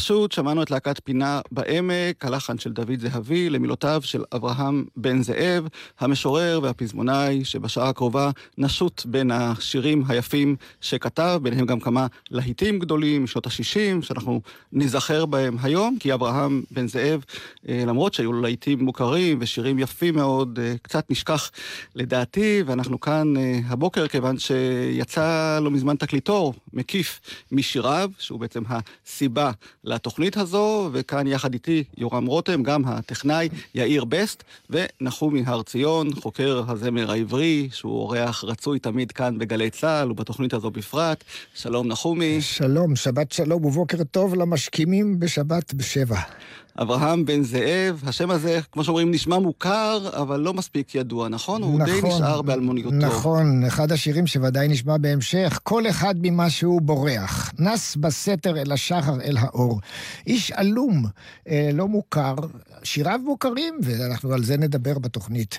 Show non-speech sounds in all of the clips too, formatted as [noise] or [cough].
לשוט שמענו את להקת פינה בעמק, הלחן של דוד זהבי, למילותיו של אברהם בן זאב, המשורר והפזמונאי, שבשעה הקרובה נשוט בין השירים היפים שכתב, ביניהם גם כמה להיטים גדולים משנות ה-60, שאנחנו ניזכר בהם היום, כי אברהם בן זאב, אה, למרות שהיו לו להיטים מוכרים ושירים יפים מאוד, אה, קצת נשכח לדעתי, ואנחנו כאן אה, הבוקר כיוון שיצא לא מזמן תקליטור מקיף משיריו, שהוא בעצם הסיבה לתוכנית הזו, וכאן יחד איתי יורם רותם, גם הטכנאי יאיר בסט, ונחומי הר ציון, חוקר הזמר העברי, שהוא אורח רצוי תמיד כאן בגלי צה"ל, ובתוכנית הזו בפרט. שלום נחומי. שלום, שבת שלום ובוקר טוב למשכימים בשבת בשבע. אברהם בן זאב, השם הזה, כמו שאומרים, נשמע מוכר, אבל לא מספיק ידוע, נכון? הוא די נשאר באלמוניותו. נכון, אחד השירים שוודאי נשמע בהמשך, כל אחד ממה שהוא בורח. נס בסתר אל השחר אל האור. איש עלום, אה, לא מוכר, שיריו מוכרים, ואנחנו על זה נדבר בתוכנית.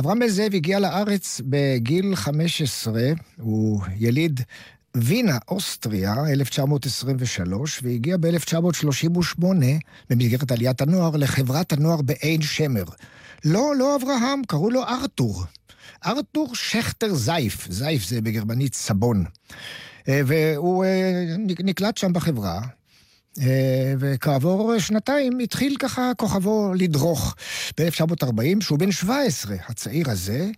אברהם בן זאב הגיע לארץ בגיל 15, הוא יליד וינה, אוסטריה, 1923, והגיע ב-1938, במסגרת עליית הנוער, לחברת הנוער בעין שמר. לא, לא אברהם, קראו לו ארתור. ארתור שכטר זייף, זייף זה בגרמנית סבון. אה, והוא אה, נקלט שם בחברה, אה, וכעבור שנתיים התחיל ככה כוכבו לדרוך. ב-1940, שהוא בן 17, הצעיר הזה,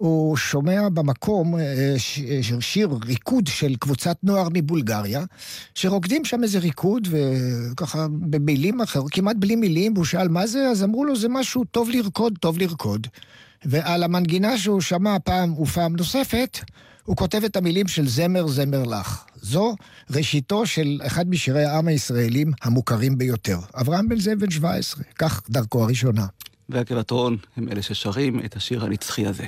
הוא שומע במקום אה, ש- שיר ריקוד של קבוצת נוער מבולגריה, שרוקדים שם איזה ריקוד, וככה במילים אחרות, כמעט בלי מילים, והוא שאל מה זה, אז אמרו לו זה משהו טוב לרקוד, טוב לרקוד. ועל המנגינה שהוא שמע פעם ופעם נוספת, הוא כותב את המילים של זמר זמר לך. זו ראשיתו של אחד משירי העם הישראלים המוכרים ביותר. אברהם בן זאב בן 17, כך דרכו הראשונה. והגבעתרון הם אלה ששרים את השיר הנצחי הזה.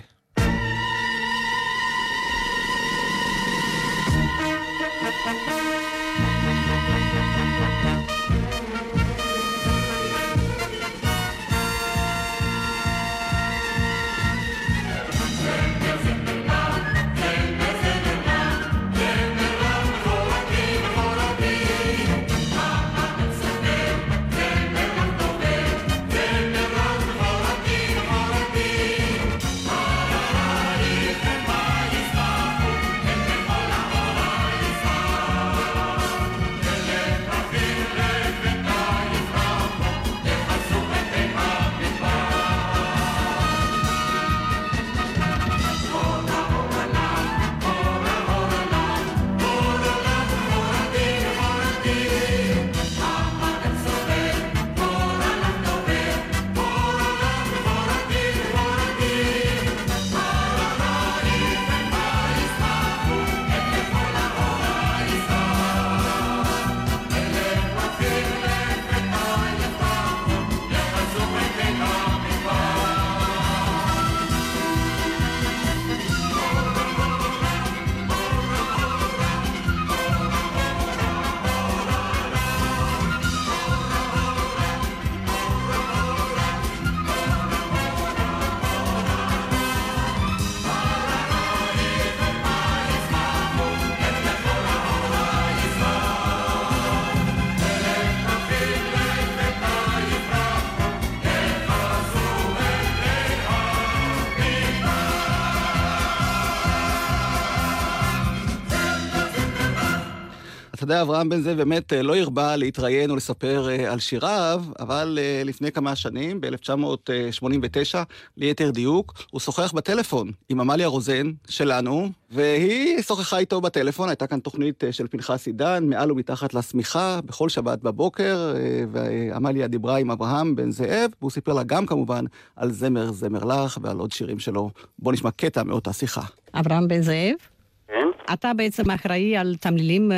יודע, אברהם בן זאב באמת אה, לא הרבה להתראיין או לספר אה, על שיריו, אבל אה, לפני כמה שנים, ב-1989, ליתר דיוק, הוא שוחח בטלפון עם עמליה רוזן שלנו, והיא שוחחה איתו בטלפון, הייתה כאן תוכנית של פנחס עידן, מעל ומתחת לשמיכה, בכל שבת בבוקר, ועמליה דיברה עם אברהם בן זאב, והוא סיפר לה גם כמובן על זמר זמר לך ועל עוד שירים שלו. בואו נשמע קטע מאותה שיחה. אברהם בן זאב? כן? אתה בעצם אחראי על תמלילים אה,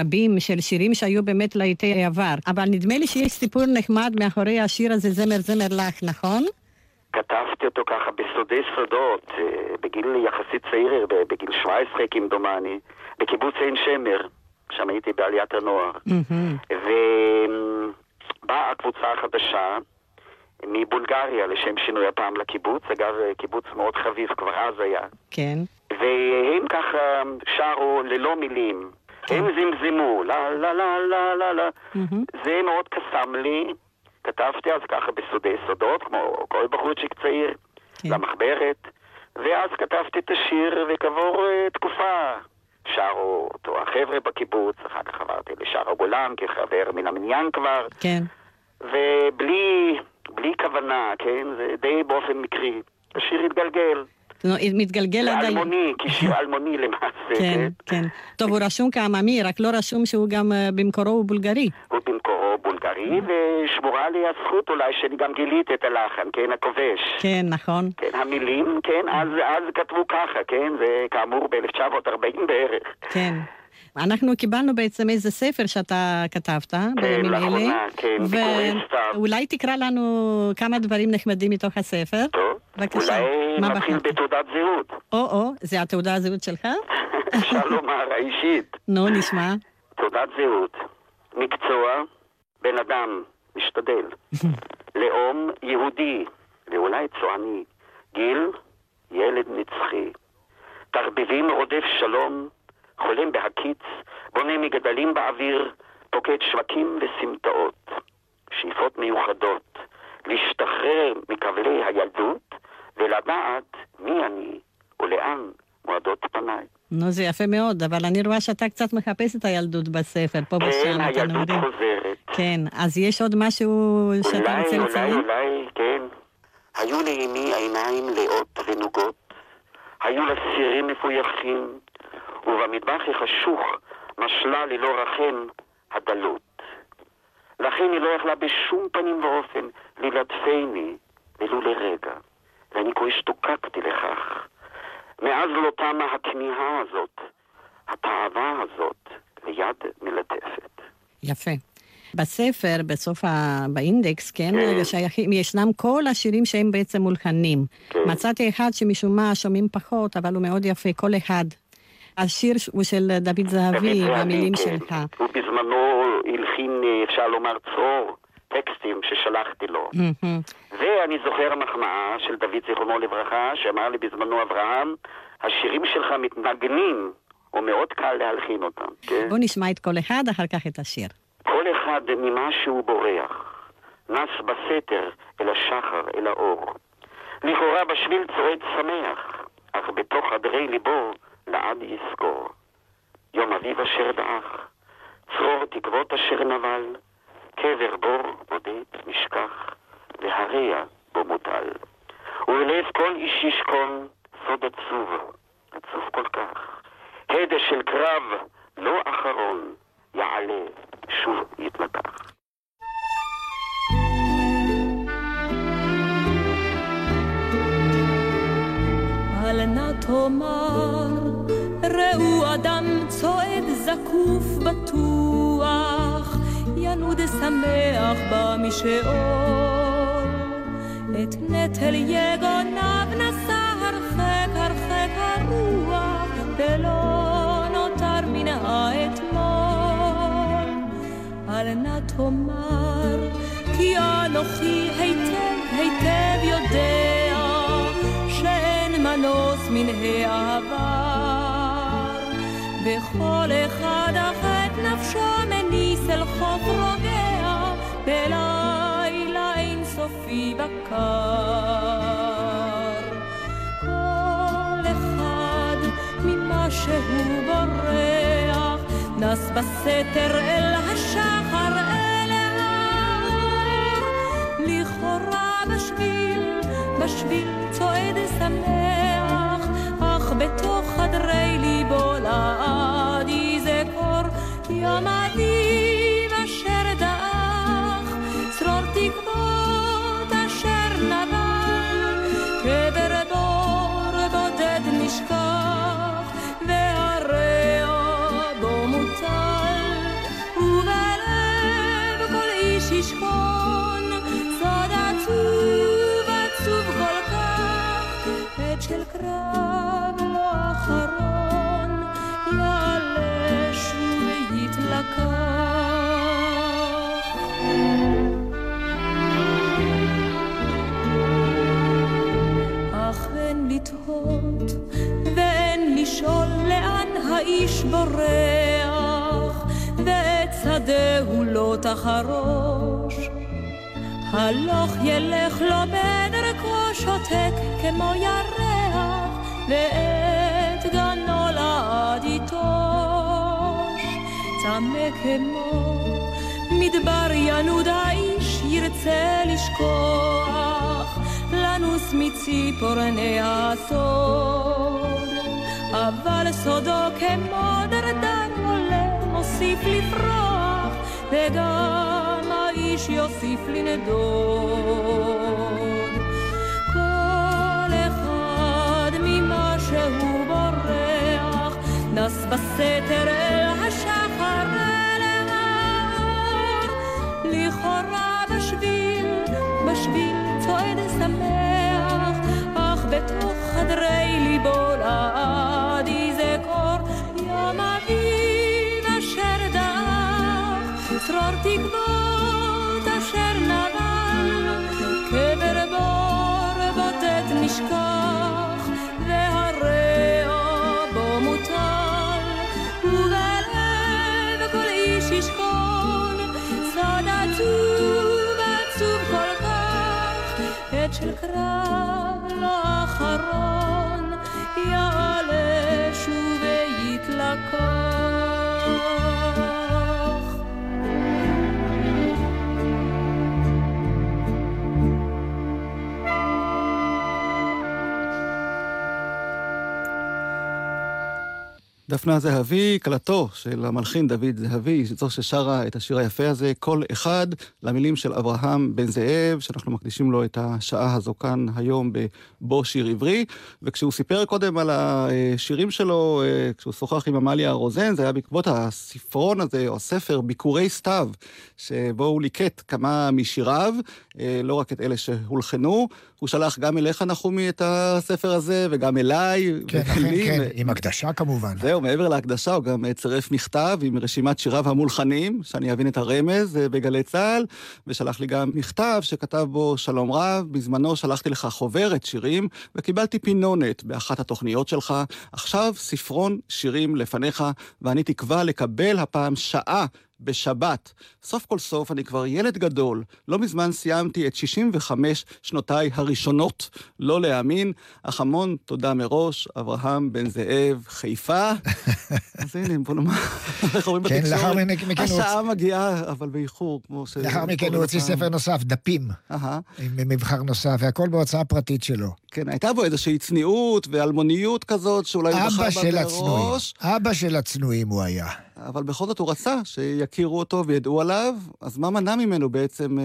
רבים של שירים שהיו באמת לעיתי עבר, אבל נדמה לי שיש סיפור נחמד מאחורי השיר הזה, זמר זמר לך, נכון? כתבתי אותו ככה בסודי סודות, אה, בגיל יחסית צעיר, ב- בגיל 17 כמדומני, בקיבוץ עין שמר, שם הייתי בעליית הנוער. ובאה הקבוצה החדשה מבולגריה לשם שינוי הפעם לקיבוץ, אגב קיבוץ מאוד חביב, כבר אז היה. כן. והם ככה שרו ללא מילים. הם זמזמו, לה לה לה לה לה לה. זה מאוד קסם לי. כתבתי אז ככה בסודי סודות, כמו כל בחורצ'יק צעיר, כן. למחברת. ואז כתבתי את השיר, וכעבור אה, תקופה שרו אותו החבר'ה בקיבוץ, אחר כך עברתי לשער הגולן כחבר מן המניין כבר, כן. ובלי בלי כוונה, כן? זה די באופן מקרי. השיר התגלגל. מתגלגל עד היום. אלמוני, כשיר [laughs] אלמוני למעשה, כן, כן. טוב, הוא רשום כעממי, רק לא רשום שהוא גם אה, במקורו הוא בולגרי. הוא במקורו בולגרי, ושמורה לי הזכות אולי שאני גם גיליתי את הלחן, כן, הכובש. כן, נכון. כן, המילים, כן, אז, אז כתבו ככה, כן, זה כאמור ב-1940 בערך. כן. אנחנו קיבלנו בעצם איזה ספר שאתה כתבת בימים אלה. כן, ביקורי סתיו. ואולי תקרא לנו כמה דברים נחמדים מתוך הספר. טוב, בבקשה, אולי נתחיל? בתעודת זהות. או-או, זה התעודה הזהות שלך? [laughs] אפשר לומר, האישית. נו, נשמע. תעודת זהות. מקצוע, בן אדם, משתדל. [laughs] לאום, יהודי, ואולי צועני. גיל, ילד נצחי. תחביבים רודף שלום, חולם בהקיץ, בונה מגדלים באוויר, פוקד שווקים וסמטאות. שאיפות מיוחדות, להשתחרר מכבלי הילדות, ולדעת מי אני ולאן מועדות פניי. נו, זה יפה מאוד, אבל אני רואה שאתה קצת מחפש את הילדות בספר, פה כן, ושם, אתה הילדות נורים. חוזרת. כן, אז יש עוד משהו שאתה אולי, רוצה אולי, לציין? אולי, כן. היו לאמי עיניים לאות ונוגות, היו לה סירים מפויחים, ובמטבח החשוך משלה ללא רחם הדלות. לכן היא לא יכלה בשום פנים ואופן ללטפני ולו לרגע, ואני כה השתוקקתי לכך. מאז לא תמה הכמיהה הזאת, התאווה הזאת, ליד מלטפת. יפה. בספר, בסוף ה... באינדקס, כן, כן. שייכים, ישנם כל השירים שהם בעצם מולחנים. כן. מצאתי אחד שמשום מה שומעים פחות, אבל הוא מאוד יפה, כל אחד. השיר הוא של דוד זהבי, דוד והמילים כן. שלך. הוא בזמנו הלחין, אפשר לומר, צרור טקסטים ששלחתי לו. ואני זוכר מחמאה של דוד זיכרונו לברכה, שאמר לי בזמנו אברהם, השירים שלך מתנגנים, ומאוד קל להלחין אותם. כן? בואו נשמע את כל אחד, אחר כך את השיר. כל אחד ממה שהוא בורח, נס בסתר אל השחר, אל האור. לכאורה בשביל צועד שמח, אך בתוך חדרי ליבו לעד יזכור. יום אביב אשר דעך, צרור תקוות אשר נבל, קבר בור בודד נשכח, והרע בו מוטל. ובלב כל איש ישכון סוד עצוב, עצוב כל כך. הדה של קרב לא אחרון, יעלה, שוב יתנתח. אל נא תאמר, ראו אדם צועד זקוף בטוח, ינוד שמח במשעול. את נטל יגוניו נשא הרחק הרחק הרוח, ולא נותר מן האתמול. אל נא תאמר, כי אנוכי היטב היטב יודע שאין מנוס מן העבר. וכל אחד אך את נפשו מניס אל חוף רוגע, בלילה אינסופי בקר. כל אחד ממה שהוא בורח, נס בסתר אל השחר אל האור, לכאורה בשביל, בשביל צועד שמח, אך בתוך חדרי ליבו לעד יזכור יום בורח, ואת שדהו לא תחרוש. הלוך ילך לו בדרכו שותק כמו ירח, ואת גנו לעד יטוש. צמא כמו מדבר ינוד האיש ירצה לשכוח, לנוס מציפורני הסוד. אבל סודו כמו דרדר עולה, מוסיף לפרוח, וגם האיש יוסיף לנדוד. כל אחד ממה שהוא בורח, נס בסתר אל השחר אל האור. לכאורה בשביל, בשביל צועד שמח, אך בתוך חדרי ליבו לעד יזכור Jacob. דפנה זהבי, כלתו של המלחין דוד זהבי, זו ששרה את השיר היפה הזה, כל אחד, למילים של אברהם בן זאב, שאנחנו מקדישים לו את השעה הזו כאן היום בבו שיר עברי. וכשהוא סיפר קודם על השירים שלו, אה, כשהוא שוחח עם עמליה רוזן, זה היה בעקבות הספרון הזה, או הספר, ביקורי סתיו, שבו הוא ליקט כמה משיריו, אה, לא רק את אלה שהולחנו. הוא שלח גם אליך, נחומי, את הספר הזה, וגם אליי. כן, אכן, כן, עם הקדשה כמובן. זהו, מעבר להקדשה, הוא גם אה, צירף מכתב עם רשימת שיריו המולחנים, שאני אבין את הרמז אה, בגלי צה"ל, ושלח לי גם מכתב שכתב בו שלום רב, בזמנו שלחתי לך חוברת שירים, וקיבלתי פינונת באחת התוכניות שלך. עכשיו ספרון שירים לפניך, ואני תקווה לקבל הפעם שעה בשבת. סוף כל סוף אני כבר ילד גדול. לא מזמן סיימתי את 65 שנותיי הראשונות. לא להאמין, אך המון תודה מראש, אברהם בן זאב, חיפה. [laughs] אז הנה, בוא נאמר, איך אומרים כן, לאחר בתקשורת? מכן הוא- השעה מגיעה, אבל באיחור, כמו ש... לאחר מכן הוא הוציא ספר נוסף, דפים. עם מבחר נוסף, והכל בהוצאה פרטית שלו. כן, הייתה בו איזושהי צניעות ואלמוניות כזאת, שאולי הוא בחר בה של הצנועים. מראש, אבא של הצנועים הוא היה. אבל בכל זאת הוא רצה שיכירו אותו וידעו עליו, אז מה מנע ממנו בעצם אה,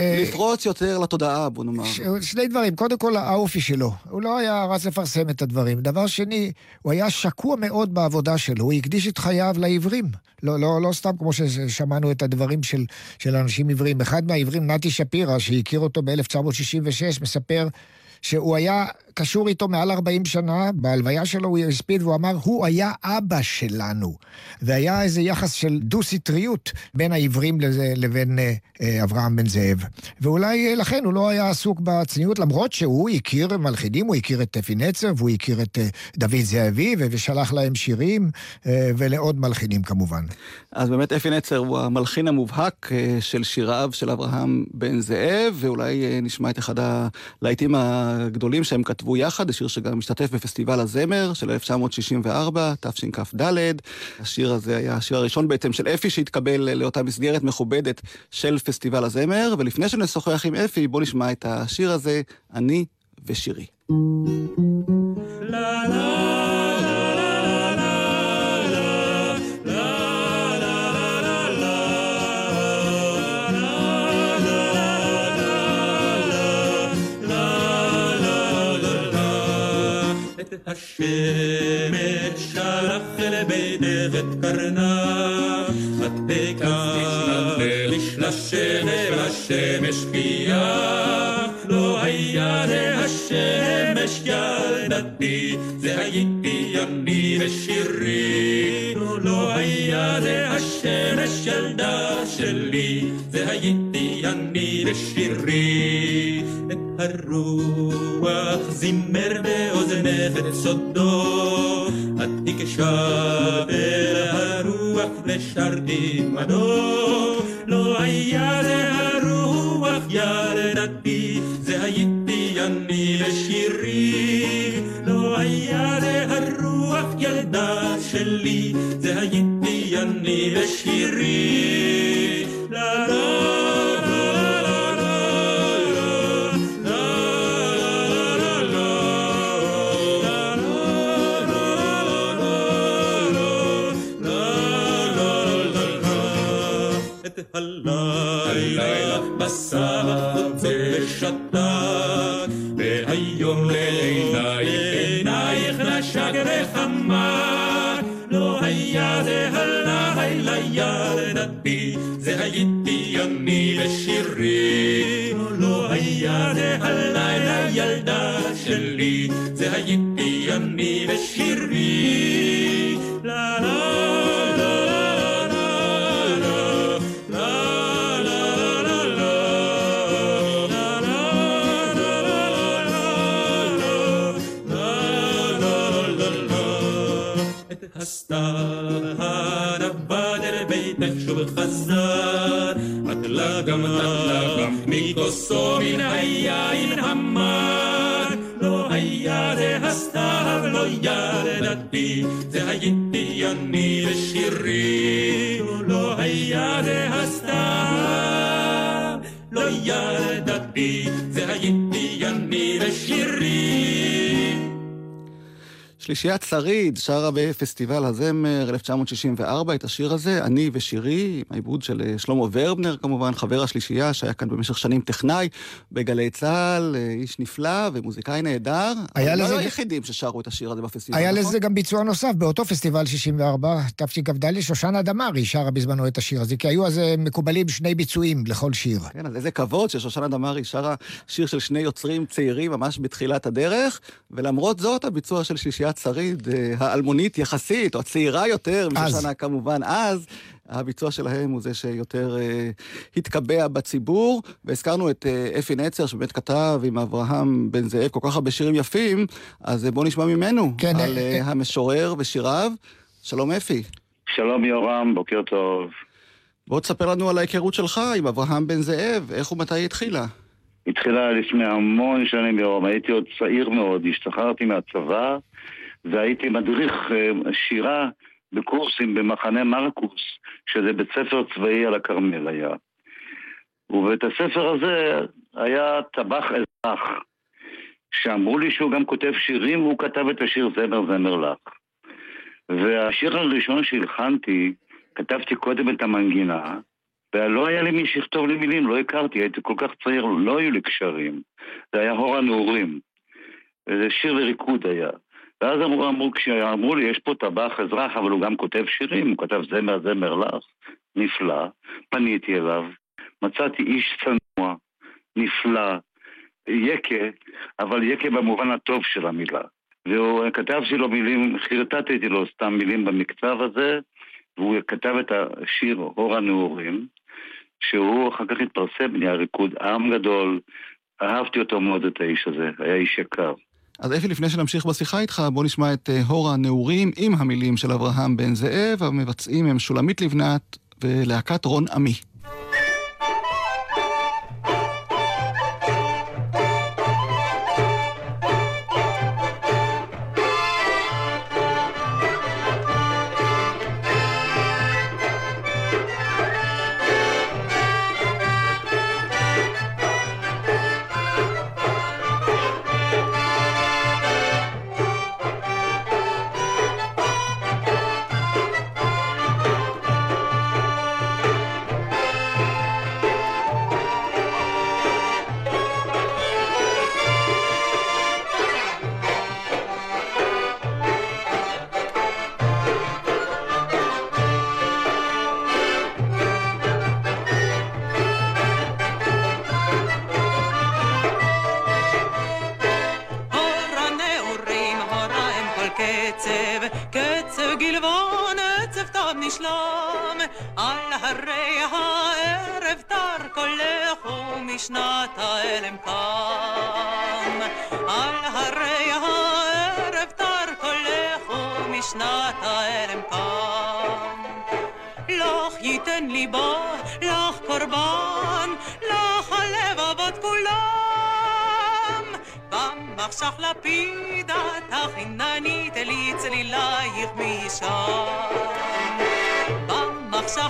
אה, לפרוץ יותר לתודעה, בוא נאמר? שני דברים, קודם כל האופי שלו, הוא לא היה רץ לפרסם את הדברים. דבר שני, הוא היה שקוע מאוד בעבודה שלו, הוא הקדיש את חייו לעיוורים. לא, לא, לא סתם כמו ששמענו את הדברים של, של אנשים עיוורים. אחד מהעיוורים, נתי שפירא, שהכיר אותו ב-1966, מספר שהוא היה קשור איתו מעל 40 שנה, בהלוויה שלו הוא הספיד והוא אמר, הוא היה אבא שלנו. והיה איזה יחס של דו-סטריות בין העברים לזה, לבין אה, אה, אברהם בן זאב. ואולי אה, לכן הוא לא היה עסוק בצניעות, למרות שהוא הכיר מלחינים, הוא הכיר את אפי נצר, והוא הכיר את אה, דוד זאבי, ושלח להם שירים, אה, ולעוד מלחינים כמובן. אז באמת אפי נצר הוא המלחין המובהק אה, של שיריו של אברהם בן זאב, ואולי נשמע את אחד הלהיטים הגדולים שהם כתבו. כתבו יחד, השיר שגם משתתף בפסטיבל הזמר של 1964, תשכ"ד. השיר הזה היה השיר הראשון בעצם של אפי שהתקבל לאותה מסגרת מכובדת של פסטיבל הזמר, ולפני שנשוחח עם אפי, בואו נשמע את השיר הזה, אני ושירי. La la השמש שלח אל ביתך את קרנה, מדבקה משלשת השמש קייה, לא היה זה השמש ילדתי, זה הייתי אני ושירי, לא היה זה השמש ילדה שלי, זה הייתי אני ושירי. הרוח זימר באוזנך את סודו, את תקשב אל הרוח ושרתי מדו. לא היה זה הרוח ילדתי, זה הייתי אני ושירי. לא היה זה הרוח ילדה שלי, זה הייתי אני ושירי. לה לה הלילה בסך ושתק, והיום לעינייך עינייך נשק וחמק. לא היה זה הלילה ילדתי, זה הייתי אני ושירי. לא היה זה הלילה ילדה שלי, זה הייתי אני ושירי. מכוסו מן היין המר. לא היה זה הסתיו, לא ילדתי, זה הייתי אני ושירי. שלישיית שריד שרה בפסטיבל הזמר 1964 את השיר הזה, אני ושירי, עם העיבוד של אה, שלמה ורבנר כמובן, חבר השלישייה שהיה כאן במשך שנים טכנאי בגלי צה"ל, אה, איש נפלא ומוזיקאי נהדר. היה לזה... לזה- לא היחידים ששרו את השיר הזה בפסטיבל, היה נכון? לזה גם ביצוע נוסף באותו פסטיבל 64, תשכ"ד, שושנה דמארי שרה בזמנו את השיר הזה, כי היו אז אה, מקובלים שני ביצועים לכל שיר. כן, אז איזה כבוד ששושנה דמארי שרה שיר של שני יוצרים צעירים ממש בתחילת הדרך, ולמרות זאת הביצוע של שלישיית שריד, אה, האלמונית יחסית, או הצעירה יותר, אז. משושנה כמובן אז, הביצוע שלהם הוא זה שיותר אה, התקבע בציבור, והזכרנו את אה, אפי נצר, שבאמת כתב עם אברהם בן זאב כל כך הרבה שירים יפים, אז אה, בואו נשמע ממנו כן, על אה, אה, המשורר ושיריו. שלום אפי. שלום יורם, בוקר טוב. בוא תספר לנו על ההיכרות שלך עם אברהם בן זאב, איך ומתי היא התחילה. התחילה לפני המון שנים יורם, הייתי עוד צעיר מאוד, השתחררתי מהצבא והייתי מדריך אה, שירה בקורסים במחנה מרקוס, שזה בית ספר צבאי על הכרמל היה. ובבית הספר הזה היה טבח אזרח, שאמרו לי שהוא גם כותב שירים, והוא כתב את השיר זמר זמר לך. והשיר הראשון שהלחנתי, כתבתי קודם את המנגינה, ולא היה לי מי שיכתוב לי מילים, לא הכרתי, הייתי כל כך צעיר, לא היו לי קשרים. זה היה הור הנעורים. וזה שיר לריקוד היה. ואז אמרו, אמרו, כשאמרו לי, יש פה טבח אזרח, אבל הוא גם כותב שירים, הוא כתב זמר זמר לך, נפלא. פניתי אליו, מצאתי איש צנוע, נפלא, יקה, אבל יקה במובן הטוב של המילה. וכתבתי לו מילים, חרטטתי לו סתם מילים במקצב הזה, והוא כתב את השיר אור הנעורים, שהוא אחר כך התפרסם, נהיה ריקוד עם גדול. אהבתי אותו מאוד, את האיש הזה, היה איש יקר. אז אפי, לפני שנמשיך בשיחה איתך, בוא נשמע את אה, הור הנעורים עם המילים של אברהם בן זאב, המבצעים הם שולמית לבנת ולהקת רון עמי.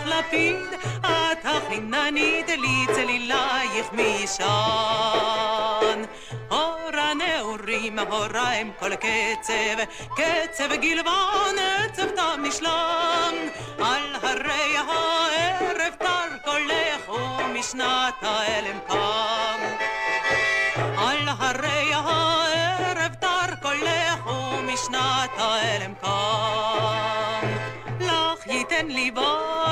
לפיד התחיננית אלי צלילייך משם. אור הנעורים, הורה הם כל קצב, קצב גלבן, עצב תם נשלם. על הרי הערב תר קולך ומשנת האלם קם. על הרי הערב תר קולך ומשנת האלם קם. לך ייתן ליבו,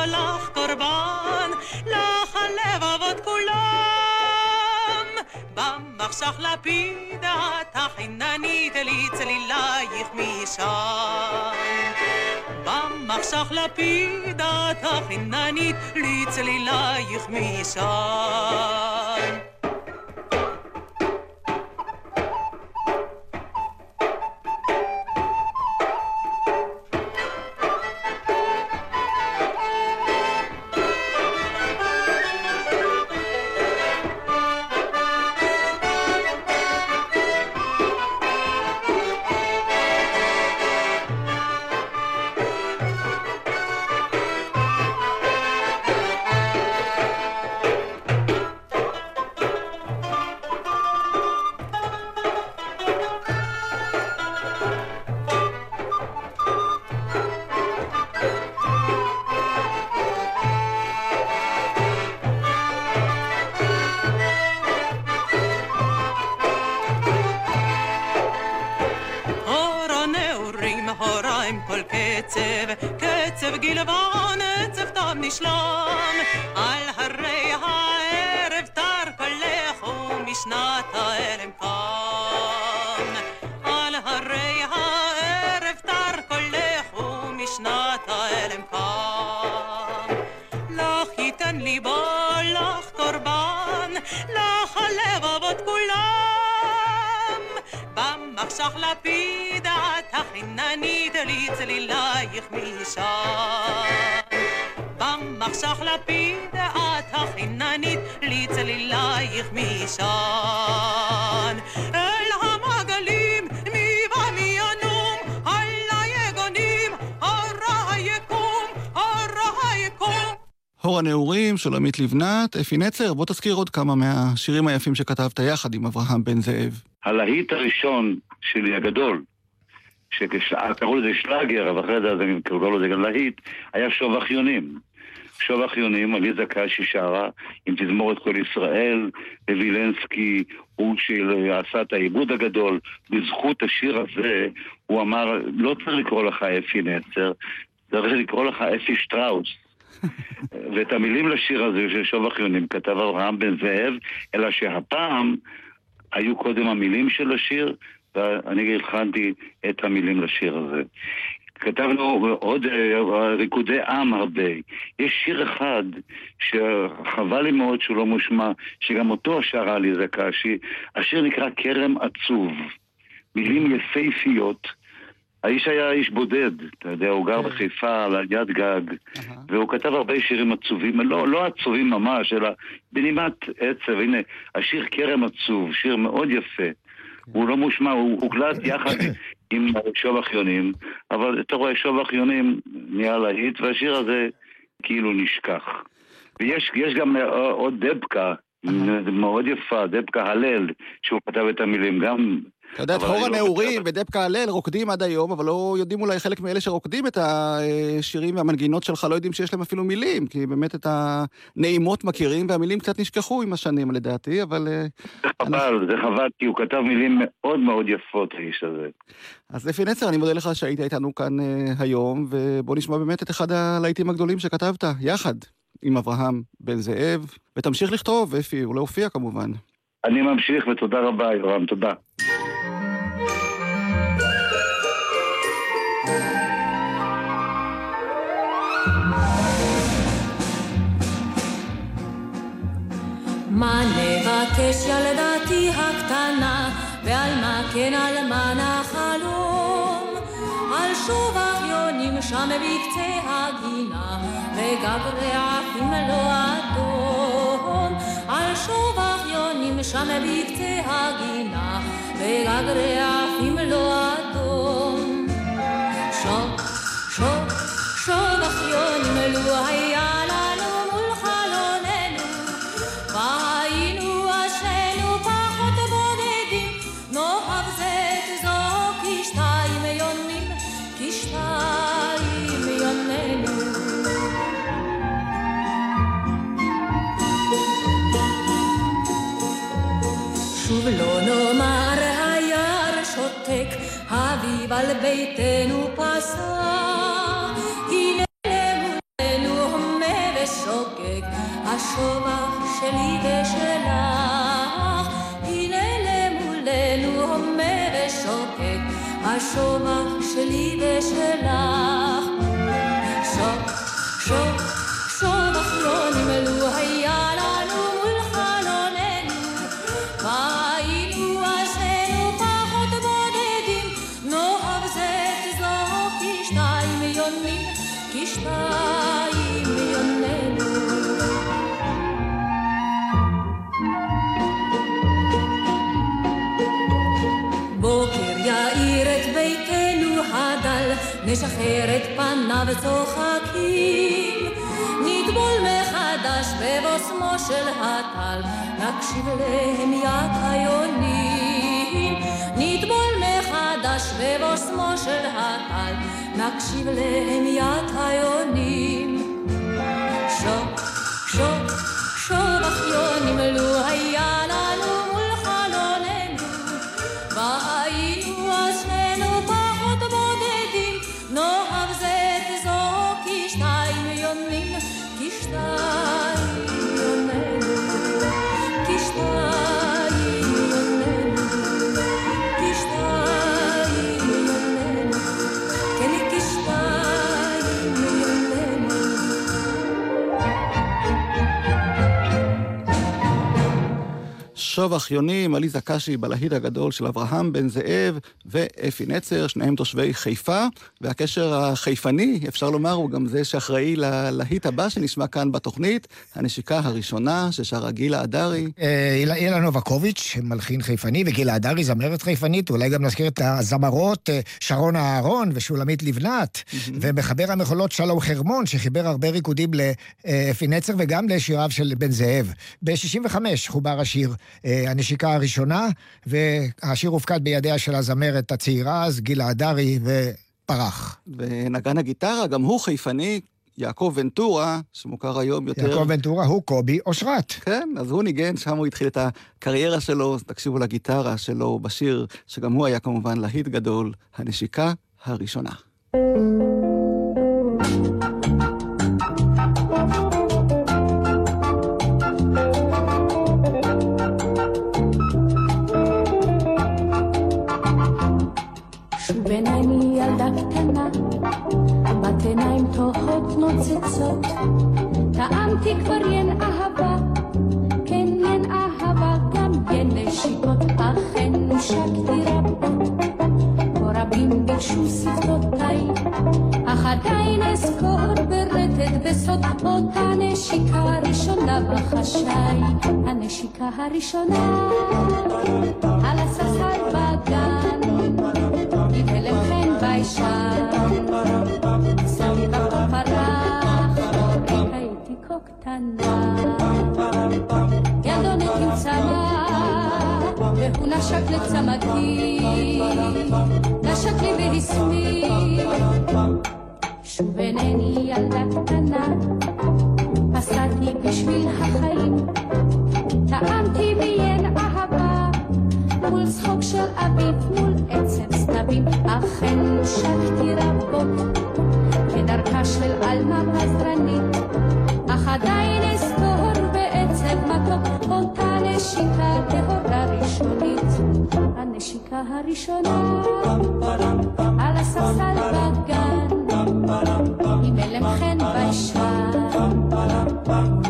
קורבן, לך הלבבות כולם. במחשך לפיד התחיננית אלי צלילייך משם. במחשך לפיד התחיננית לי צלילייך משם. הור הנעורים, שולמית לבנת, אפי נצר, בוא תזכיר עוד כמה מהשירים היפים שכתבת יחד עם אברהם בן זאב. הלהיט הראשון שלי הגדול, שקראו לזה שלאגר, אבל אחרי זה הם קראו לזה גם להיט, היה שוב אחיונים. שוב אחיונים, עליזה קשי שרה עם תזמורת כל ישראל, ווילנסקי הוא שעשה את העיבוד הגדול. בזכות השיר הזה הוא אמר, לא צריך לקרוא לך אפי נצר, צריך לקרוא לך אפי שטראוס. ואת המילים לשיר הזה של שוב אחיונים כתב אברהם בן זאב, אלא שהפעם היו קודם המילים של השיר, ואני הלחנתי את המילים לשיר הזה. כתבנו עוד אה, ריקודי עם הרבה. יש שיר אחד שחבל לי מאוד שהוא לא מושמע, שגם אותו שרה עליזה קשי. השיר נקרא כרם עצוב. מילים יפהפיות. האיש היה איש בודד, אתה יודע, הוא גר בחיפה על יד גג, והוא כתב הרבה שירים עצובים, לא, לא עצובים ממש, אלא בנימת עצב. הנה, השיר כרם עצוב, שיר מאוד יפה. הוא לא מושמע, הוא הוקלט [coughs] יחד עם שוב אחיונים, אבל אתה רואה, שוב אחיונים נהיה להיט, והשיר הזה כאילו נשכח. ויש יש גם עוד דבקה, מאוד יפה, דבקה הלל, שהוא כתב את המילים, גם... אתה יודע, את אני לא הנעורים ודבקה הלל רוקדים עד היום, אבל לא יודעים אולי חלק מאלה שרוקדים את השירים והמנגינות שלך, לא יודעים שיש להם אפילו מילים, כי באמת את הנעימות מכירים, והמילים קצת נשכחו עם השנים לדעתי, אבל... אה, זה חבל, זה חבל, כי הוא כתב מילים מאוד מאוד יפות, האיש הזה. אז אפי נצר, אני מודה לך שהיית איתנו כאן אה, היום, ובוא נשמע באמת את אחד הלהיטים הגדולים שכתבת, יחד עם אברהם בן זאב, ותמשיך לכתוב, אפי, ולהופיע כמובן. אני ממשיך, ותודה רבה, יורם, תודה. מה נבקש ילדתי הקטנה, ועל מה כן על מה נחלום? על שוב אחיונים שם בקצה הגינה, וגג רעפים לא אדום. על שוב אחיונים שם בקצה הגינה, וגג רעפים לא אדום. שוב, שוב, שוב אחיונים לו היה על ביתנו פסע. הנה למולנו הומה ושוקק, השובח שלי ושלך. הנה למולנו הומה ושוקק, השובח שלי ושלך. הדל, נשחרר את פניו צוחקים. נטבול מחדש בבוסמו של הטל, נקשיב להמיית היונים. נטבול מחדש בבוסמו של הטל, נקשיב להמיית היונים. שוק, שוק, שוב אחיונים, לו שוב אחיונים, עליזה קשי בלהיט הגדול של אברהם בן זאב ואפי נצר, שניהם תושבי חיפה, והקשר החיפני, אפשר לומר, הוא גם זה שאחראי ללהיט הבא שנשמע כאן בתוכנית, הנשיקה הראשונה ששרה גילה הדרי. אה, איל- אילן נובקוביץ', מלחין חיפני, וגילה הדרי, זמרת חיפנית, אולי גם נזכיר את הזמרות אה, שרון אהרון ושולמית לבנת, ומחבר המחולות שלום חרמון, שחיבר הרבה ריקודים לאפי נצר וגם לשיריו של בן זאב. ב-65 חובר השיר הנשיקה הראשונה, והשיר הופקד בידיה של הזמרת הצעירה אז, גילה הדרי, ופרח. ונגן הגיטרה, גם הוא חיפני, יעקב ונטורה, שמוכר היום יותר... יעקב ונטורה הוא קובי אושרת. כן, אז הוא ניגן, שם הוא התחיל את הקריירה שלו, תקשיבו לגיטרה שלו בשיר, שגם הוא היה כמובן להיט גדול, הנשיקה הראשונה. שוב עדיין אזכור ברטט בסוד אותה נשיקה הראשונה בחשאי. הנשיקה הראשונה על הספסל בגן. הלם חן ביישן, סביב הכל פרח, הייתי כה קטנה. ילדונת עם צמא, והוא נשק לצמתי, נשק לי והסמיך. שוב אינני ילדה קטנה, פסעתי בשביל החיים, טעמתי ביין אהבה. מול צחוק של אביב, מול עצב סתבים, אכן נשקתי רבות, כדרכה של עלמה פזרנית, אך עדיין אזכור בעצב מתוק, אותה נשיקה טהורה ראשונית. הנשיקה הראשונה, על הספסל בגן, עם הלם חן ביישן,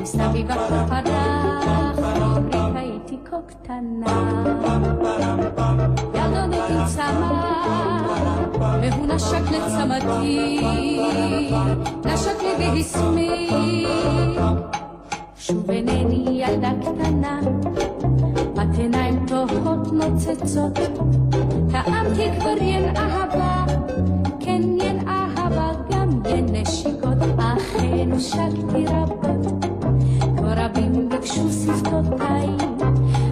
מסביב הכל פרח, קטנה. ילדונת עם צמא, והוא נשק לצמתי, נשק לי והסמיק. שוב אינני ילדה קטנה, בת עיניים טובות נוצצות, טעמתי כבר ין אהבה, הושקתי רבות. כה רבים ביקשו שפתותיי,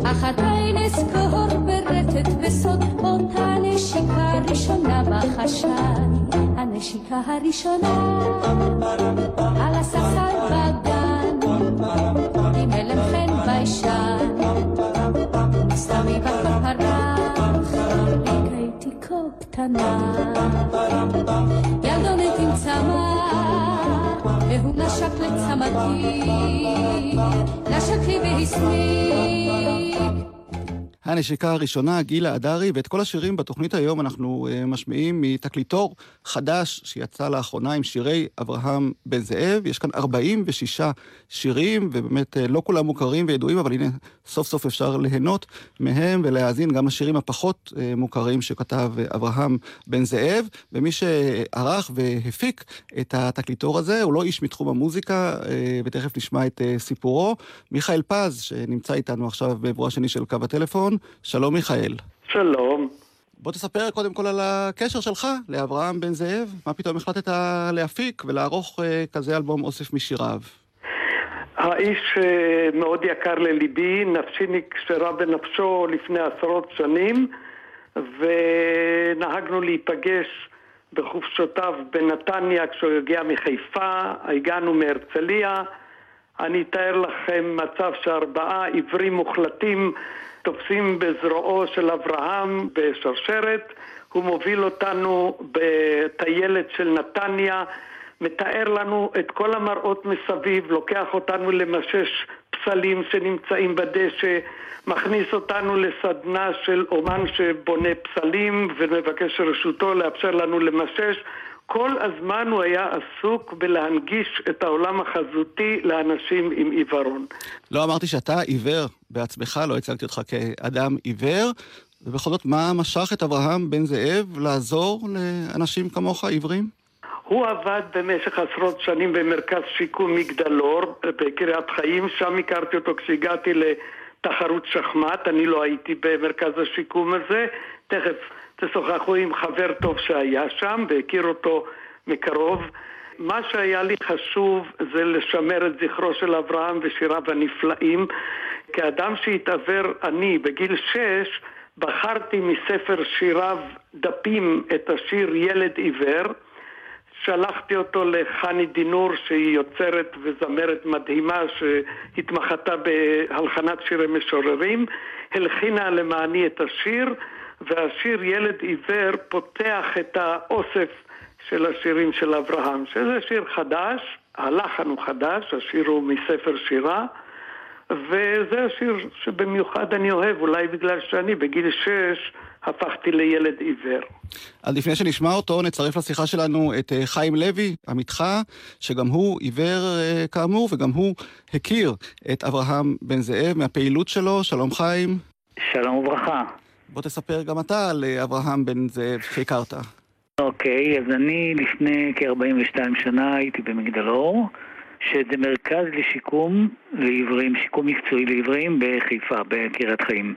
אך עדיין אזכור ברטט בסוד אותה נשיקה ראשונה בחשאי, הנשיקה הראשונה על הספסל בגן, עם הלם חן ביישן, מסתמי בכל פרח, הייתי כה קטנה, ילדונת עם צמא, והוא נשק לצמתי, נשק לי והסמיק. הנשיקה הראשונה, גילה הדרי, ואת כל השירים בתוכנית היום אנחנו uh, משמיעים מתקליטור חדש שיצא לאחרונה עם שירי אברהם בן זאב. יש כאן 46 שירים, ובאמת uh, לא כולם מוכרים וידועים, אבל הנה, סוף סוף אפשר ליהנות מהם ולהאזין גם לשירים הפחות uh, מוכרים שכתב אברהם בן זאב. ומי שערך והפיק את התקליטור הזה הוא לא איש מתחום המוזיקה, uh, ותכף נשמע את uh, סיפורו. מיכאל פז, שנמצא איתנו עכשיו בעברו השני של קו הטלפון. שלום מיכאל. שלום. בוא תספר קודם כל על הקשר שלך לאברהם בן זאב. מה פתאום החלטת להפיק ולערוך כזה אלבום אוסף משיריו? האיש אה, מאוד יקר לליבי, נפשי נקשרה בנפשו לפני עשרות שנים, ונהגנו להיפגש בחופשותיו בנתניה כשהוא הגיע מחיפה, הגענו מהרצליה. אני אתאר לכם מצב שארבעה עיוורים מוחלטים תופסים בזרועו של אברהם בשרשרת, הוא מוביל אותנו בטיילת של נתניה, מתאר לנו את כל המראות מסביב, לוקח אותנו למשש פסלים שנמצאים בדשא, מכניס אותנו לסדנה של אומן שבונה פסלים ומבקש רשותו לאפשר לנו למשש. כל הזמן הוא היה עסוק בלהנגיש את העולם החזותי לאנשים עם עיוורון. לא אמרתי שאתה עיוור בעצמך, לא הצגתי אותך כאדם עיוור, ובכל זאת, מה משך את אברהם בן זאב לעזור לאנשים כמוך עיוורים? הוא עבד במשך עשרות שנים במרכז שיקום מגדלור בקריית חיים, שם הכרתי אותו כשהגעתי לתחרות שחמט, אני לא הייתי במרכז השיקום הזה, תכף תשוחחו עם חבר טוב שהיה שם והכיר אותו מקרוב. מה שהיה לי חשוב זה לשמר את זכרו של אברהם ושיריו הנפלאים. כאדם שהתעוור אני בגיל שש, בחרתי מספר שיריו דפים את השיר ילד עיוור. שלחתי אותו לחני דינור שהיא יוצרת וזמרת מדהימה שהתמחתה בהלחנת שירי משוררים, הלחינה למעני את השיר והשיר ילד עיוור פותח את האוסף של השירים של אברהם, שזה שיר חדש, הלחן הוא חדש, השיר הוא מספר שירה וזה השיר שבמיוחד אני אוהב, אולי בגלל שאני בגיל שש הפכתי לילד עיוור. אז לפני שנשמע אותו, נצרף לשיחה שלנו את אה, חיים לוי, עמיתך, שגם הוא עיוור אה, כאמור, וגם הוא הכיר את אברהם בן זאב מהפעילות שלו. שלום חיים. שלום וברכה. בוא תספר גם אתה על אה, אברהם בן זאב שהכרת. אוקיי, אז אני לפני כ-42 שנה הייתי במגדלור, שזה מרכז לשיקום לעיוורים, שיקום מקצועי לעיוורים בחיפה, בקריית חיים.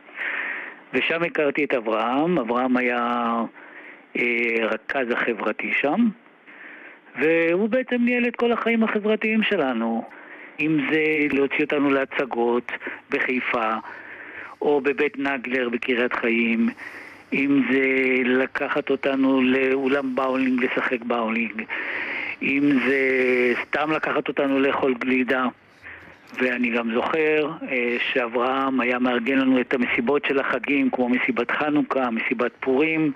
ושם הכרתי את אברהם, אברהם היה אה, רכז החברתי שם, והוא בעצם ניהל את כל החיים החברתיים שלנו. אם זה להוציא אותנו להצגות בחיפה, או בבית נגלר בקריית חיים, אם זה לקחת אותנו לאולם באולינג לשחק באולינג, אם זה סתם לקחת אותנו לאכול גלידה. ואני גם זוכר אה, שאברהם היה מארגן לנו את המסיבות של החגים, כמו מסיבת חנוכה, מסיבת פורים.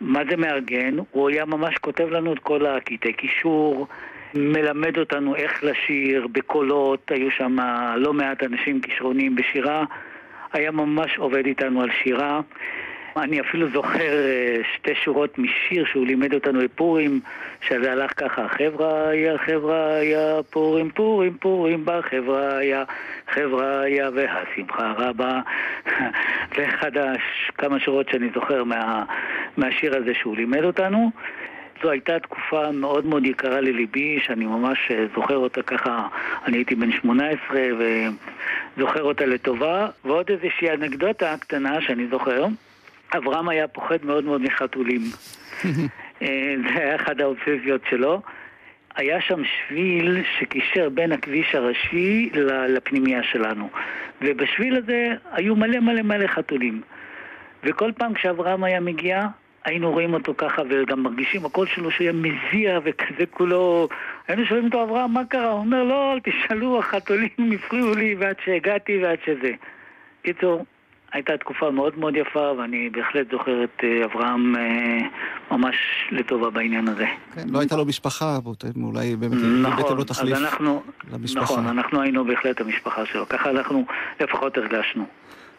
מה זה מארגן? הוא היה ממש כותב לנו את כל הקטעי קישור, מלמד אותנו איך לשיר בקולות, היו שם לא מעט אנשים כישרונים בשירה, היה ממש עובד איתנו על שירה. אני אפילו זוכר אה, שתי שורות משיר שהוא לימד אותנו בפורים, שזה הלך ככה, חבריה, חבריה, פורים, פורים, פורים בחבריה, חבריה והשמחה רבה. [laughs] זה אחד. כמה שורות שאני זוכר מה... מהשיר הזה שהוא לימד אותנו. זו הייתה תקופה מאוד מאוד יקרה לליבי, שאני ממש אה, זוכר אותה ככה, אני הייתי בן 18 וזוכר אותה לטובה. ועוד איזושהי אנקדוטה קטנה שאני זוכר, אברהם היה פוחד מאוד מאוד מחתולים. [laughs] אה, זה היה אחת האובססיות שלו. היה שם שביל שקישר בין הכביש הראשי לפנימייה שלנו. ובשביל הזה היו מלא מלא מלא חתולים. וכל פעם כשאברהם היה מגיע, היינו רואים אותו ככה וגם מרגישים הקול שלו שהוא היה מזיע וכזה כולו... היינו שואלים אותו, אברהם, מה קרה? הוא אומר, לא, אל תשאלו, החתולים הפריעו לי ועד שהגעתי ועד שזה. קיצור, הייתה תקופה מאוד מאוד יפה, ואני בהחלט זוכר את אה, אברהם אה, ממש לטובה בעניין הזה. כן, לא הייתה לו משפחה, אולי באמת הבאתם נכון, לו אז תחליף אנחנו, למשפחה. נכון, אנחנו היינו בהחלט המשפחה שלו, ככה אנחנו לפחות הרגשנו.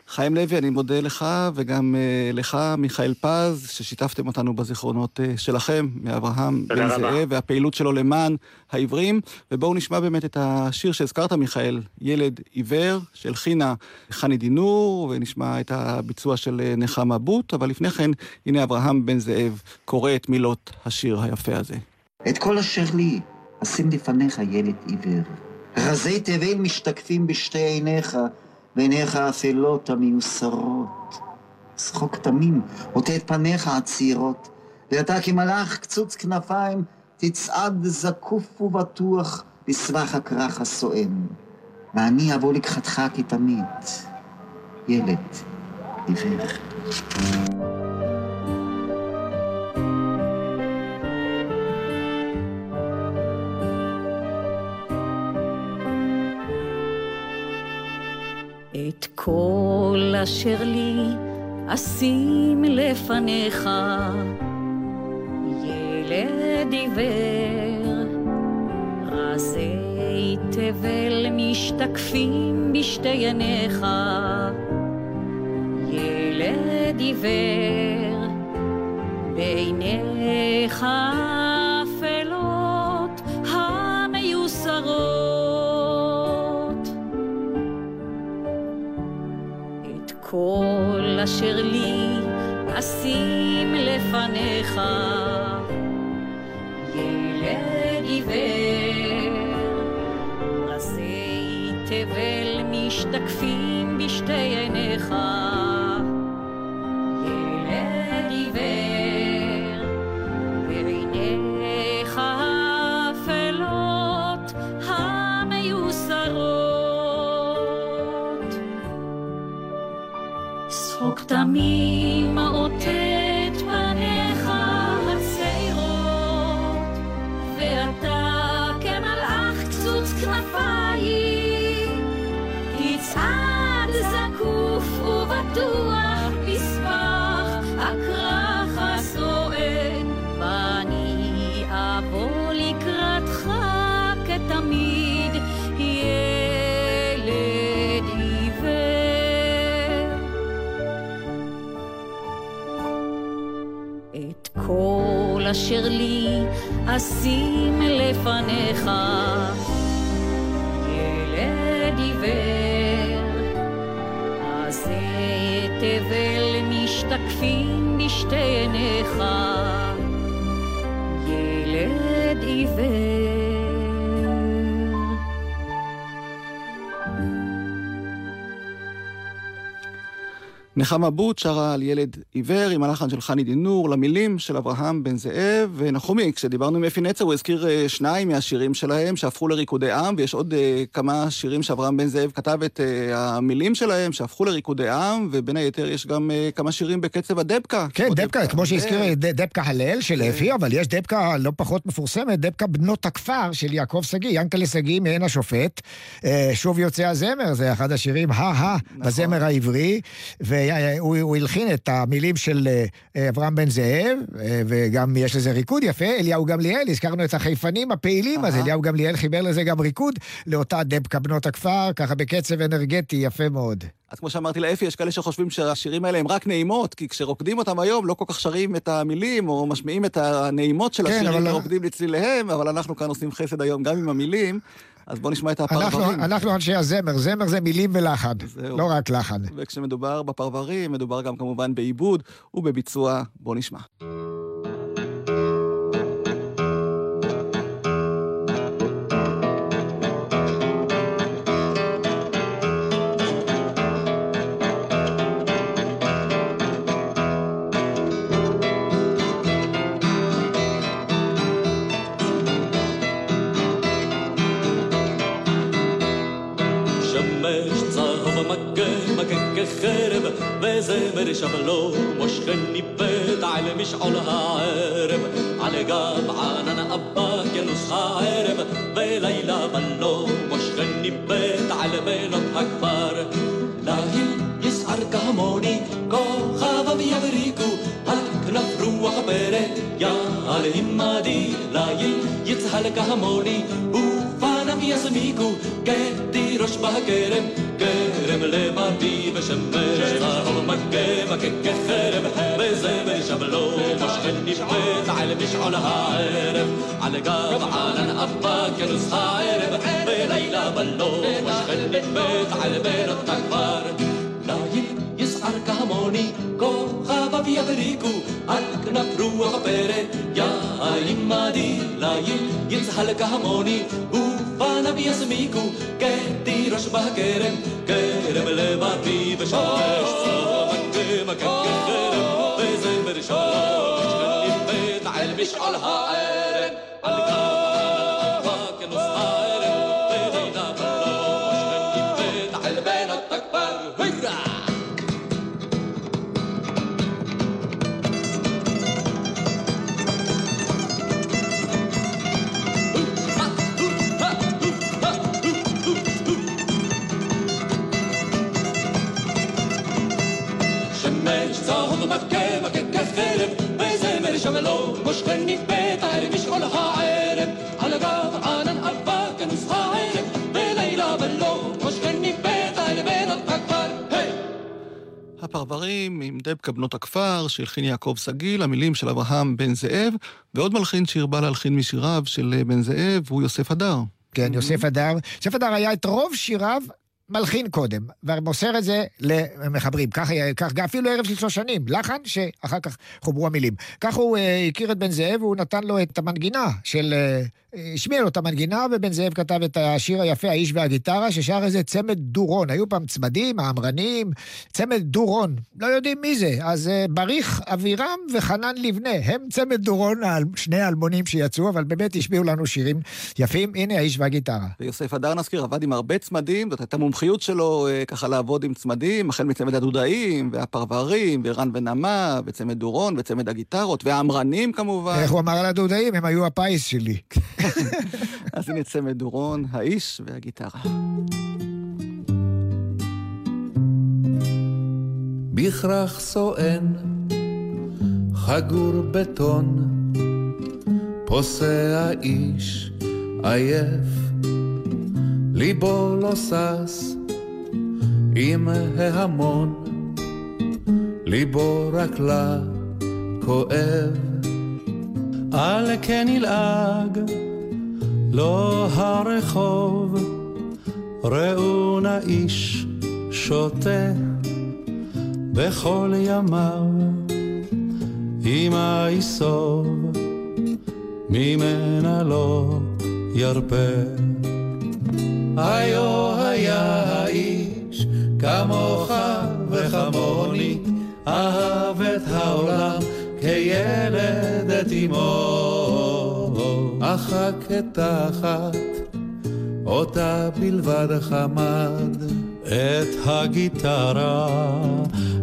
חיים לוי, אני מודה לך, וגם אה, לך, מיכאל פז, ששיתפתם אותנו בזיכרונות אה, שלכם, מאברהם בן. זאב, והפעילות שלו למען העברים. ובואו נשמע באמת את השיר שהזכרת, מיכאל, ילד עיוור, של חינה חני דינור, ונשמע את הביצוע של אה, נחמה בוט, אבל לפני כן, הנה אברהם בן זאב קורא את מילות השיר היפה הזה. את כל אשר לי, אשים לפניך ילד עיוור. רזי תבל משתקפים בשתי עיניך, ועיניך האפלות המיוסרות. צחוק תמים עוטה את פניך הצעירות, ואתה כמלאך קצוץ כנפיים, תצעד זקוף ובטוח בסבך הכרך הסואם. ואני אבוא לקחתך כתמיד, ילד עיוור. את כל אשר לי אשים לפניך, ילד עיוור, רזי תבל משתקפים בשתי עיניך, ילד עיוור, בעיניך כל אשר לי אשים לפניך, ילד עיוור, רזי תבל משתקפים בשתי אשים לפניך, ילד עיוור, אז תבל משתקפים בשתי עיניך, נחמה בוט שרה על ילד עיוור עם הלחן של חני דינור, למילים של אברהם בן זאב ונחומי. כשדיברנו עם אפי נצר הוא הזכיר אה, שניים מהשירים שלהם שהפכו לריקודי עם, ויש עוד אה, כמה שירים שאברהם בן זאב כתב את אה, המילים שלהם שהפכו לריקודי עם, ובין היתר יש גם כמה שירים בקצב הדבקה. כן, דבקה, כמו שהזכיר, דבקה הלל של אפי, אבל יש דבקה לא פחות מפורסמת, דבקה בנות הכפר של יעקב שגיא, ינקלה שגיא מעין השופט. שוב יוצא הזמר, זה אחד השירים, הא-הא, בזמר העברי. אה, הוא הוא הלחין את המילים של אה, אברהם בן זאב, אה, וגם יש לזה ריקוד יפה, אליהו גמליאל, הזכרנו את החיפנים הפעילים, אז. אליהו גמליאל חיבר לזה גם ריקוד לאותה דבקה בנות הכפר, ככה בקצב אנרגטי יפה מאוד. אז כמו שאמרתי לאפי, יש כאלה שחושבים שהשירים האלה הם רק נעימות, כי כשרוקדים אותם היום לא כל כך שרים את המילים, או משמיעים את הנעימות של כן, השירים אבל- ורוקדים לצליליהם, אבל אנחנו כאן עושים חסד היום גם עם המילים, אז בואו נשמע את אנחנו, הפרברים. אנחנו אנשי הזמר, זמר זה מילים ולחן, זהו. לא רק לחן. וכשמדובר בפרברים, מדובר גם כמובן בעיבוד ובביצוע. בואו נשמע. خارج شغله مش خني ببيت على مش علها عارب على جمعان أنا ابا كنسخة عارب بليلى بلو مش خني ببيت على بيناتها كبار لاهل يسعر كهموني كو خاضب يبريكو هاك نفرو وخبره يا الهمة دي. لاهل يتهل كهموني بو فانا يسميكو كتير اشبه كرم كيرم لي مادي بشمس مكة مكة خرب مش بيت على على قاب على بلو. مش بيت على يسعر كهموني. كو خابا ابريكو ألك نكرو وغبيري يا إما دي لايل يزهل كهموني Pána ke tiro rožba kerem, kerem leva ty vešáš, slova kema kakerem, vezem rešáš, kani bet al mishal ha'er. כחרב וזמר שבלו מושכן נדבט על משעול הערב על הגב ענן אבק ינוס הערב בלילה בלו מושכן נדבט על בנות הכפר היי הפרברים עם דבקה בנות הכפר, שהלחין יעקב סגיל, המילים של אברהם בן זאב, ועוד מלחין שהרבה להלחין משיריו של בן זאב, הוא יוסף הדר. כן, יוסף הדר. יוסף הדר היה את רוב שיריו מלחין קודם, ומוסר את זה למחברים. כך, כך אפילו ערב של שושנים, לחן שאחר כך חוברו המילים. כך הוא אה, הכיר את בן זאב, והוא נתן לו את המנגינה של... אה, השמיע לו את המנגינה, ובן זאב כתב את השיר היפה, האיש והגיטרה, ששר איזה צמד דורון. היו פעם צמדים, האמרנים, צמד דורון. לא יודעים מי זה. אז אה, בריך אבירם וחנן לבנה, הם צמד דורון, שני האלמונים שיצאו, אבל באמת השמיעו לנו שירים יפים. הנה האיש והגיטרה. ויוסף הדר נזכיר, עבד עם הרבה צמדים, זאת הייתה מומחיות שלו אה, ככה לעבוד עם צמדים, החל מצמד הדודאים, והפרברים, ורן ונמה, וצמד דורון, וצמד הגיטרות, והאמרנים כמובן. איך הוא אמר על הדודאים? הם היו הפיס שלי. [laughs] אז הנה צמד דורון, האיש והגיטרה. בכרך סואן, חגור בטון, פוסע איש עייף, ליבו לא שש עם ההמון, ליבו רק לה כואב. על כן ילעג, לא הרחוב, ראו נא איש שותה בכל ימיו, אמא יסוב, ממנה לא ירפה. היו היה האיש כמוך וכמוני, אהב את העולם כילד את אמו, אך רק תחת אותה בלבד חמד. את הגיטרה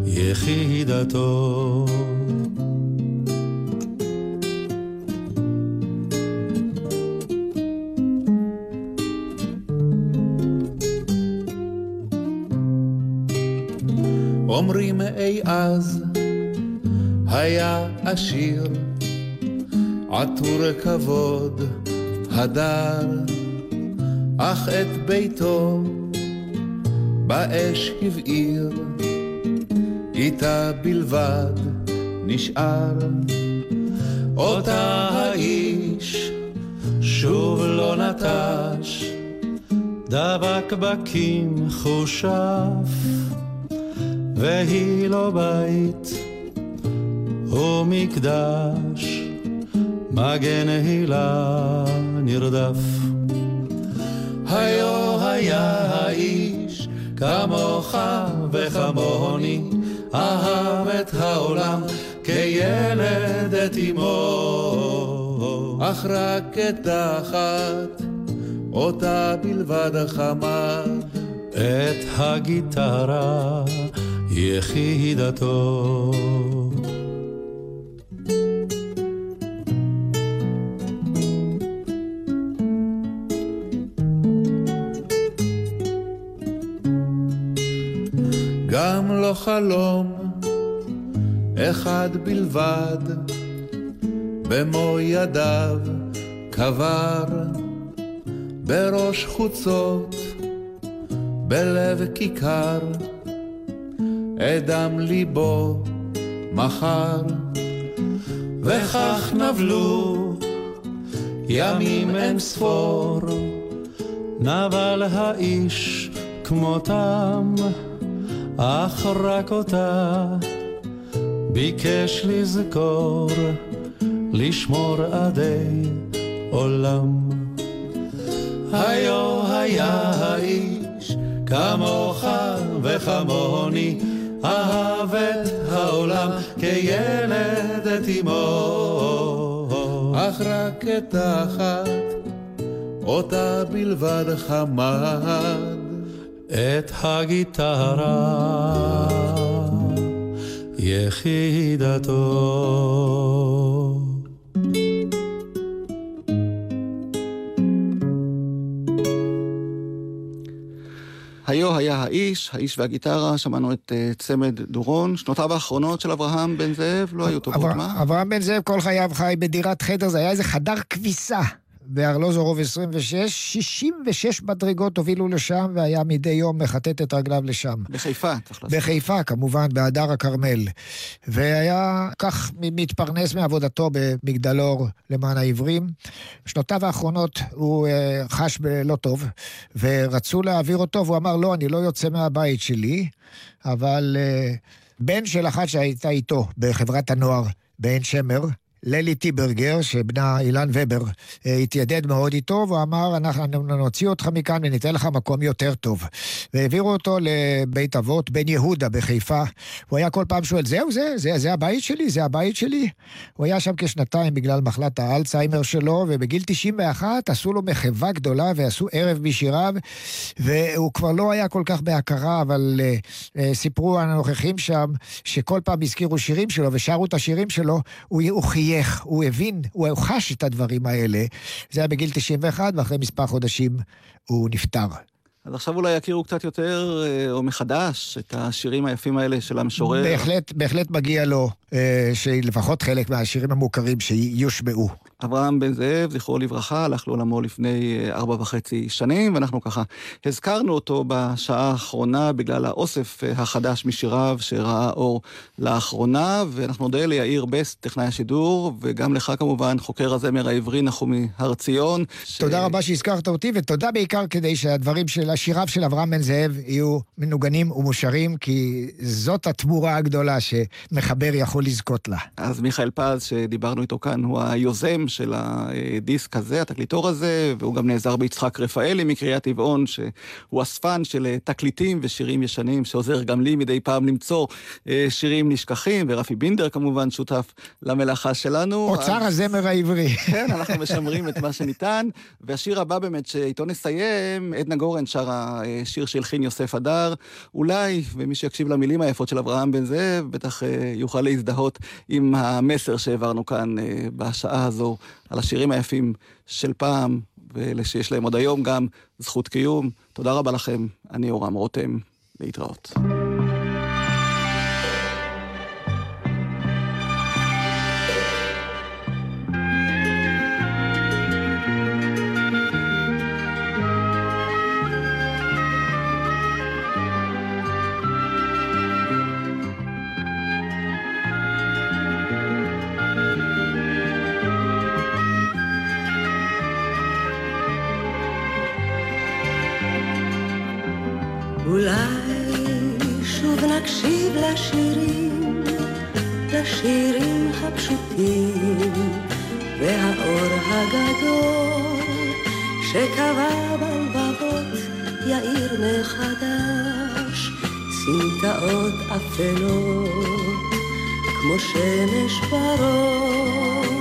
יחידתו. אומרים אי אז היה עשיר, עטור כבוד, הדר, אך את ביתו באש הבעיר, איתה בלבד נשאר. אותה האיש שוב לא נטש, דבק בקים חושף, והיא לא בית ומקדש, מגן הילה נרדף. היו היה האיש כמוך וכמוני, אהב את העולם כילד את אמו, אך רק את אחת, אותה בלבד חמד. את הגיטרה יחידתו. גם לא חלום אחד בלבד, במו ידיו קבר, בראש חוצות, בלב כיכר, אדם ליבו מחר, וכך נבלו ימים אין ספור, נבל האיש כמותם, אך רק אותה ביקש לזכור, לשמור עדי עולם. היו היה האיש כמוך וכמוני, אהב את העולם כילד את אמו, אך רק את אחת, אותה בלבד חמד. את הגיטרה יחידתו. היו היה האיש, האיש והגיטרה, שמענו את uh, צמד דורון. שנותיו האחרונות של אברהם בן זאב לא היו טובות, אבר- מה? אברהם בן זאב כל חייו חי בדירת חדר, זה היה איזה חדר כביסה. בארלוזורוב 26, 66 מדרגות הובילו לשם, והיה מדי יום מכתת את רגליו לשם. בחיפה, צריך לעשות. בחיפה, כמובן, בהדר הכרמל. והיה כך מתפרנס מעבודתו במגדלור למען העיוורים. בשנותיו האחרונות הוא אה, חש בלא טוב, ורצו להעביר אותו, והוא אמר, לא, אני לא יוצא מהבית שלי, אבל אה, בן של אחת שהייתה איתו בחברת הנוער בעין שמר, ללי טיברגר, שבנה אילן ובר, אה, התיידד מאוד איתו, והוא אמר, אנחנו נוציא אותך מכאן וניתן לך מקום יותר טוב. והעבירו אותו לבית אבות, בן יהודה בחיפה. הוא היה כל פעם שואל, זהו זה? זה, זה הבית שלי? זה הבית שלי? הוא היה שם כשנתיים בגלל מחלת האלצהיימר שלו, ובגיל 91 עשו לו מחווה גדולה ועשו ערב משיריו, והוא כבר לא היה כל כך בהכרה, אבל uh, uh, סיפרו הנוכחים שם, שכל פעם הזכירו שירים שלו ושרו את השירים שלו, הוא, הוא חייך, הוא הבין, הוא חש את הדברים האלה. זה היה בגיל 91, ואחרי מספר חודשים הוא נפטר. אז עכשיו אולי יכירו קצת יותר, אה, או מחדש, את השירים היפים האלה של המשורר. בהחלט, בהחלט מגיע לו אה, שלפחות חלק מהשירים המוכרים שיושמעו. אברהם בן זאב, זכרו לברכה, הלך לעולמו לפני אה, ארבע וחצי שנים, ואנחנו ככה הזכרנו אותו בשעה האחרונה בגלל האוסף אה, החדש משיריו שראה אור לאחרונה, ואנחנו נודה ליאיר בסט, טכנאי השידור, וגם לך כמובן, חוקר הזמר העברי נחומי הר ציון. ש... תודה רבה שהזכרת אותי, ותודה בעיקר כדי שהדברים של השיריו של אברהם בן זאב יהיו מנוגנים ומושרים, כי זאת התמורה הגדולה שמחבר יכול לזכות לה. אז מיכאל פז, שדיברנו איתו כאן, הוא היוזם של הדיסק הזה, התקליטור הזה, והוא גם נעזר ביצחק רפאלי מקריית טבעון, שהוא אספן של תקליטים ושירים ישנים, שעוזר גם לי מדי פעם למצוא אה, שירים נשכחים, ורפי בינדר כמובן שותף למלאכה שלנו. אוצר אז... הזמר העברי. כן, אנחנו משמרים את מה שניתן. והשיר הבא באמת, שאיתו נסיים, עדנה גורן שרה שיר שהלחין יוסף הדר. אולי, ומי שיקשיב למילים היפות של אברהם בן זאב, בטח אה, יוכל להזדהות עם המסר שהעברנו כאן אה, בשעה הזו, על השירים היפים של פעם, ואלה שיש להם עוד היום גם זכות קיום. תודה רבה לכם, אני אורם רותם, להתראות. נקשיב לשירים, לשירים הפשוטים, והאור הגדול שקבע בלבבות יאיר מחדש, סמטאות אפלות כמו שמש ברום.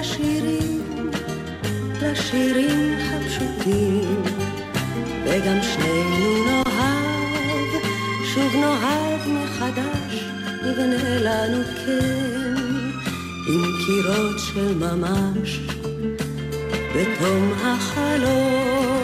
לשירים, לשירים הפשוטים, וגם שנינו נאהב, שוב נאהב מחדש, נבנה לנו כן, עם קירות של ממש, בתום החלום.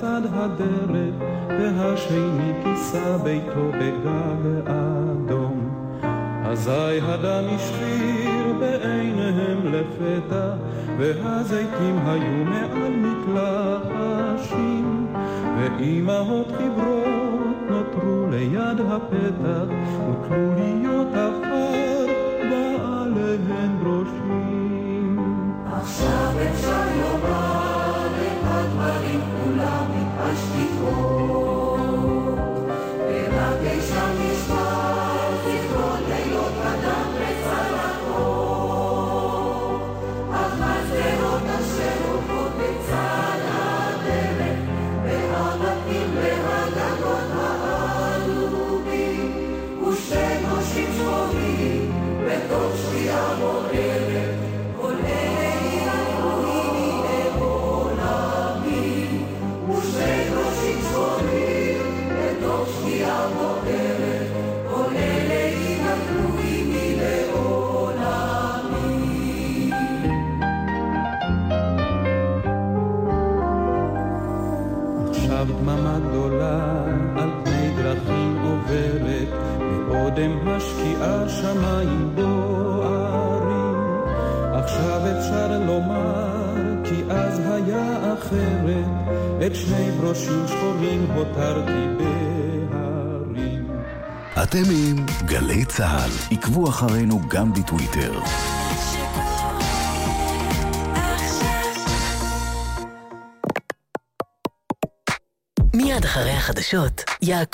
בצד הדרך, והשני כיסה ביתו בגג אדום. אזי הדם השחיר בעיניהם לפתע, והזיתים היו מעל מקלחשים. ואימהות חיברות נותרו ליד הפתח, וכלוליות עפר בעליהן ברושים. עכשיו אפשר לומר השמיים בוערים, עכשיו אפשר לומר כי אז היה אחרת, את שני ברושים שחורים הותרתי בהרים. אתם עם גלי צה"ל, עקבו אחרינו גם בטוויטר. מיד אחרי החדשות, יעקב